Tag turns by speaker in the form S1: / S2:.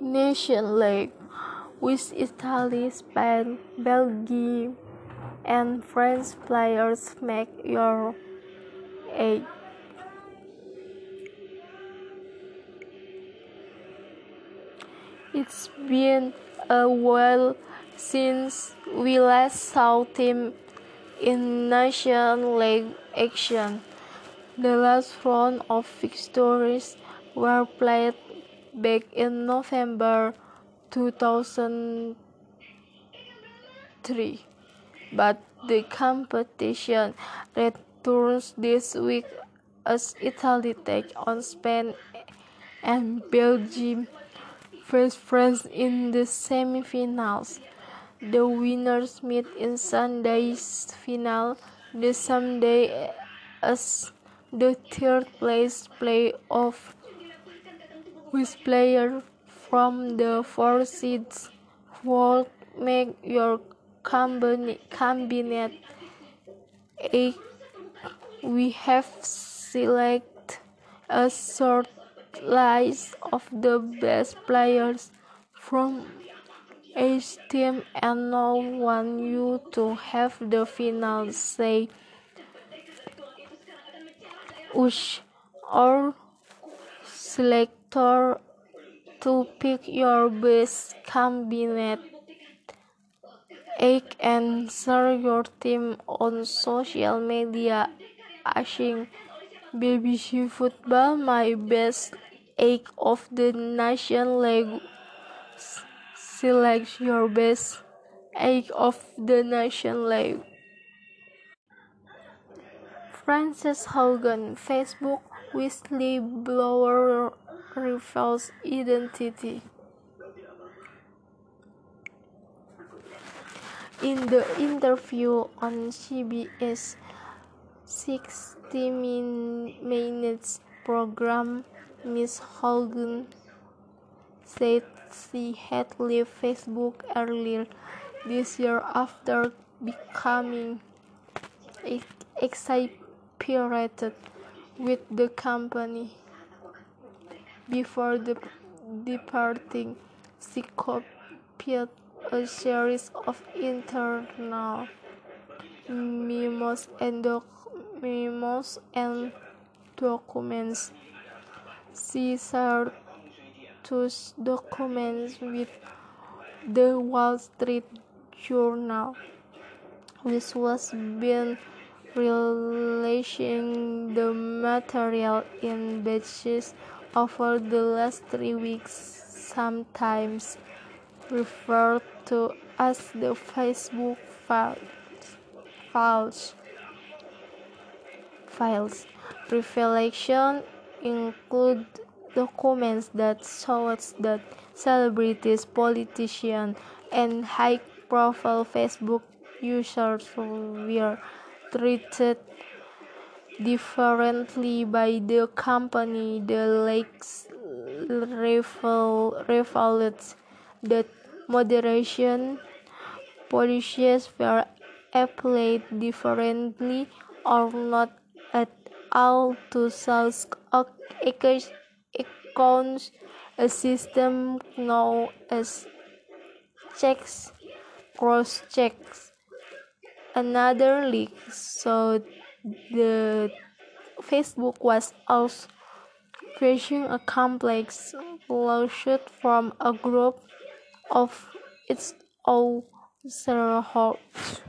S1: Nation League, with Italy, Spain, Belgium, and French players make your eight. It's been a while since we last saw team in Nation League action. The last round of victories were played back in November 2003, but the competition returns this week as Italy takes on Spain and Belgium. Face France in the semi-finals. The winners meet in Sunday's final, the same day as the third place playoff, with players from the four seeds would make your cabinet eight. We have selected a short list of the best players from each team and now want you to have the final say. Use our selector to pick your best cabinet egg and share your team on social media. Asking BBC Football my best egg of the Nation League select your best egg of the Nation League Frances Haugen Facebook whistleblower reveals identity In the interview on CBS 60 Minutes program, Ms. Haugen said she had left Facebook earlier this year after becoming exasperated with the company. Before the departing, she copied a series of internal memos and, doc memos and documents. She shared those documents with the Wall Street Journal, which was been releasing the material in batches over the last three weeks, sometimes referred to as the Facebook files. Files. Revelation include documents that showed that celebrities, politicians, and high-profile Facebook users were treated differently by the company. The leaks revealed that moderation policies were applied differently or not at all to such accounts, a system known as checks cross checks. Another leak showed that Facebook was also facing a complex lawsuit from a group of its own shareholders.